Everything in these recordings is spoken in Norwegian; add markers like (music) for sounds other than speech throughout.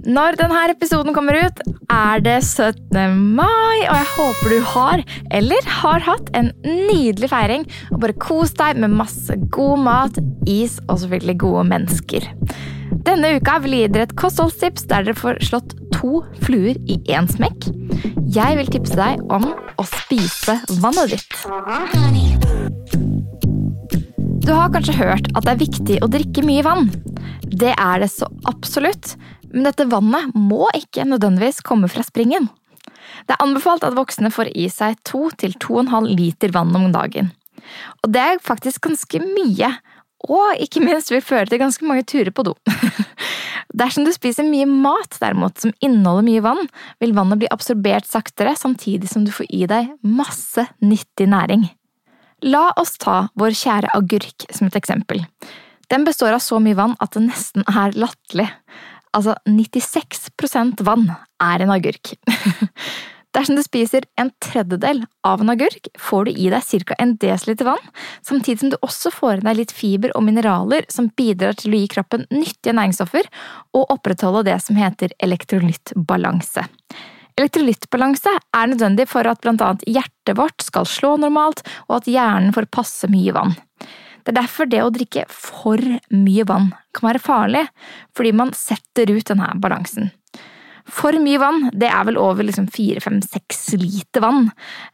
Når denne episoden kommer ut, er det 17. mai, og jeg håper du har, eller har hatt, en nydelig feiring. Og bare kos deg med masse god mat, is og selvfølgelig gode mennesker. Denne uka vil jeg gi dere et kostholdstips der dere får slått to fluer i én smekk. Jeg vil tipse deg om å spise vannet ditt. Du har kanskje hørt at det er viktig å drikke mye vann. Det er det så absolutt, men dette vannet må ikke nødvendigvis komme fra springen. Det er anbefalt at voksne får i seg 2-2,5 liter vann om dagen. Og det er faktisk ganske mye, og ikke minst vil føre til ganske mange turer på do. (laughs) Dersom du spiser mye mat derimot, som inneholder mye vann, vil vannet bli absorbert saktere samtidig som du får i deg masse nyttig næring. La oss ta vår kjære agurk som et eksempel. Den består av så mye vann at det nesten er latterlig. Altså 96% vann er en agurk. (laughs) Dersom du spiser en tredjedel av en agurk, får du i deg ca. en desiliter vann, samtidig som du også får i deg litt fiber og mineraler som bidrar til å gi kroppen nyttige næringsstoffer og opprettholde det som heter elektrolyttbalanse. Elektrolyttbalanse er nødvendig for at annet hjertet vårt skal slå normalt, og at hjernen får passe mye vann. Det er derfor det å drikke for mye vann kan være farlig, fordi man setter ut denne balansen. For mye vann, det er vel over liksom 4-5-6 liter vann,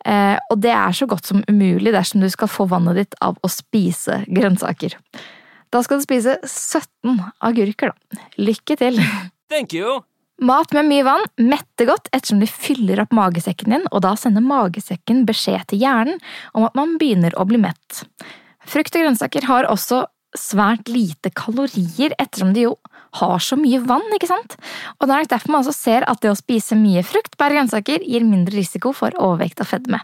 eh, og det er så godt som umulig dersom du skal få vannet ditt av å spise grønnsaker. Da skal du spise 17 agurker, da. Lykke til! Thank you. Mat med mye vann metter godt ettersom de fyller opp magesekken din, og da sender magesekken beskjed til hjernen om at man begynner å bli mett. Frukt og grønnsaker har også svært lite kalorier, ettersom de jo har så mye vann, ikke sant? Og det er derfor man også ser at det å spise mye frukt, bær og grønnsaker gir mindre risiko for overvekt og fedme.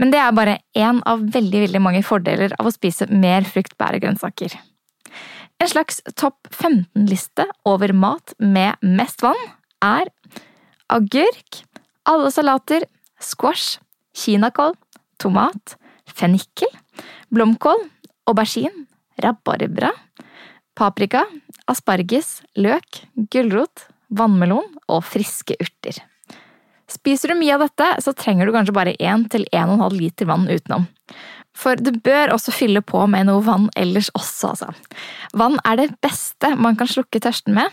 Men det er bare én av veldig, veldig mange fordeler av å spise mer frukt, bær og grønnsaker. En slags topp 15-liste over mat med mest vann er agurk, alle salater, squash, kinakål, tomat, fennikel, blomkål, aubergine, rabarbra, paprika, asparges, løk, gulrot, vannmelon og friske urter. Spiser du mye av dette, så trenger du kanskje bare 1-1,5 liter vann utenom. For du bør også fylle på med noe vann ellers også, altså. Vann er det beste man kan slukke tørsten med.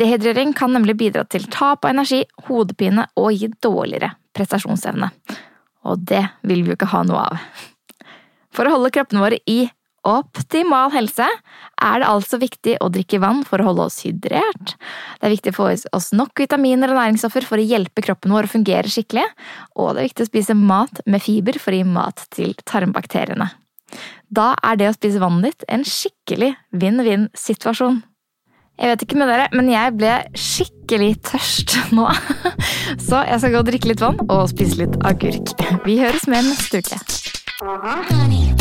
Dehydrering kan nemlig bidra til tap av energi, hodepine og gi dårligere prestasjonsevne. Og det vil vi jo ikke ha noe av. For å holde kroppene våre i optimal helse er det altså viktig å drikke vann for å holde oss hydrert. Det er viktig å få i oss nok vitaminer og næringsstoffer for å hjelpe kroppen vår å fungere skikkelig, og det er viktig å spise mat med fiber for å gi mat til tarmbakteriene. Da er det å spise vannet ditt en skikkelig vinn-vinn-situasjon. Jeg vet ikke med dere, men jeg ble skikkelig tørst nå. (laughs) Så jeg skal gå og drikke litt vann og spise litt agurk. Vi høres med neste uke. Uh-huh. Honey.